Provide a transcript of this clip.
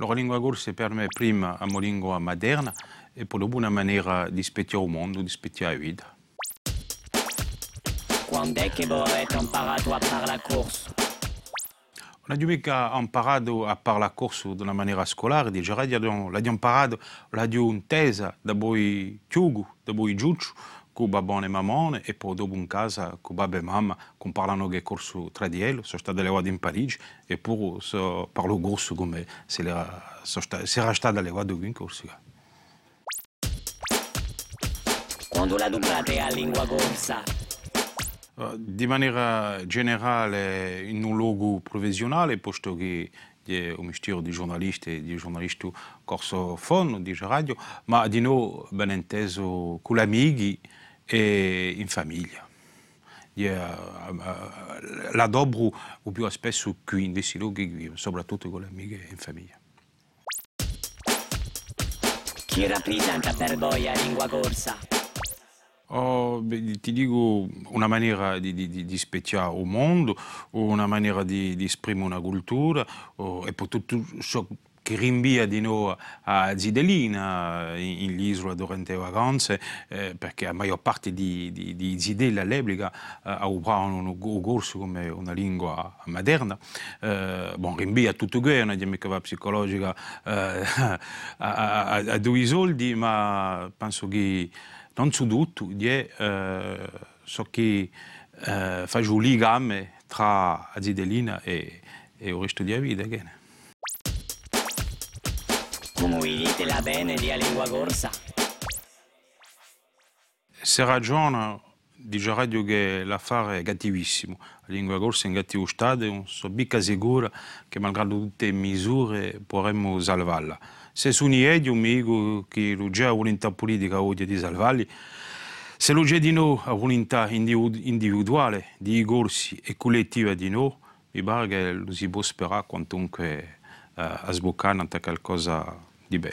La lingua corsa per me prima è una lingua moderna e poi dopo una maniera di specchiare il mondo, di specchiare la vita. Quando è che voi avete imparato a parlare corso? Non abbiamo mica imparato a parlare corso in una maniera scolare, dice, l'abbiamo imparato, l'abbiamo intesa da voi chiugu, da voi giuccio, con babbo e mamma e poi dopo in casa babbo e mamma che parlano che corso tra di loro, sono state le vado in Parigi e poi so, parlo corso come se era, era stata le vado in Corsica. Quando la dublate a lingua corsa? Di maniera generale in un luogo professionale, posto che è un mestiere di giornalisti, di giornalisti corsofono, di radio, ma di noi ben inteso con amici e in famiglia. La dobro o più spesso qui in questi luoghi, soprattutto con le amiche in famiglia. Chi rappresenta per voi la lingua corsa? Oh, ti dico una maniera di, di, di specchiare il mondo, una maniera di, di esprimere una cultura oh, e poi tutto ciò che rinvia di noi a Zidelina in, in isola durante le vacanze, eh, perché la maggior parte di, di, di Zidella all'epoca eh, usavano il corso come una lingua moderna. Eh, bon, rinvia tutto questo, una dinamica psicologica eh, a, a, a, due soldi, ma penso che non su tutto, è eh, so che eh, fa un legame tra Zidelina e, e il resto della vita. Again. Dite bene di lingua corsa? Se ragiona, dice radio che l'affare è cattivissimo. La lingua corsa è in cattivo stato, non sono mica sicuro che malgrado tutte le misure potremmo salvarla. Se sono io, un amico che lo già volontà politica oggi di salvarli, se lo c'è di noi a volontà individuale di corsi e collettiva di noi, mi pare che lo si può sperare quantunque uh, a sboccare qualcosa de bem.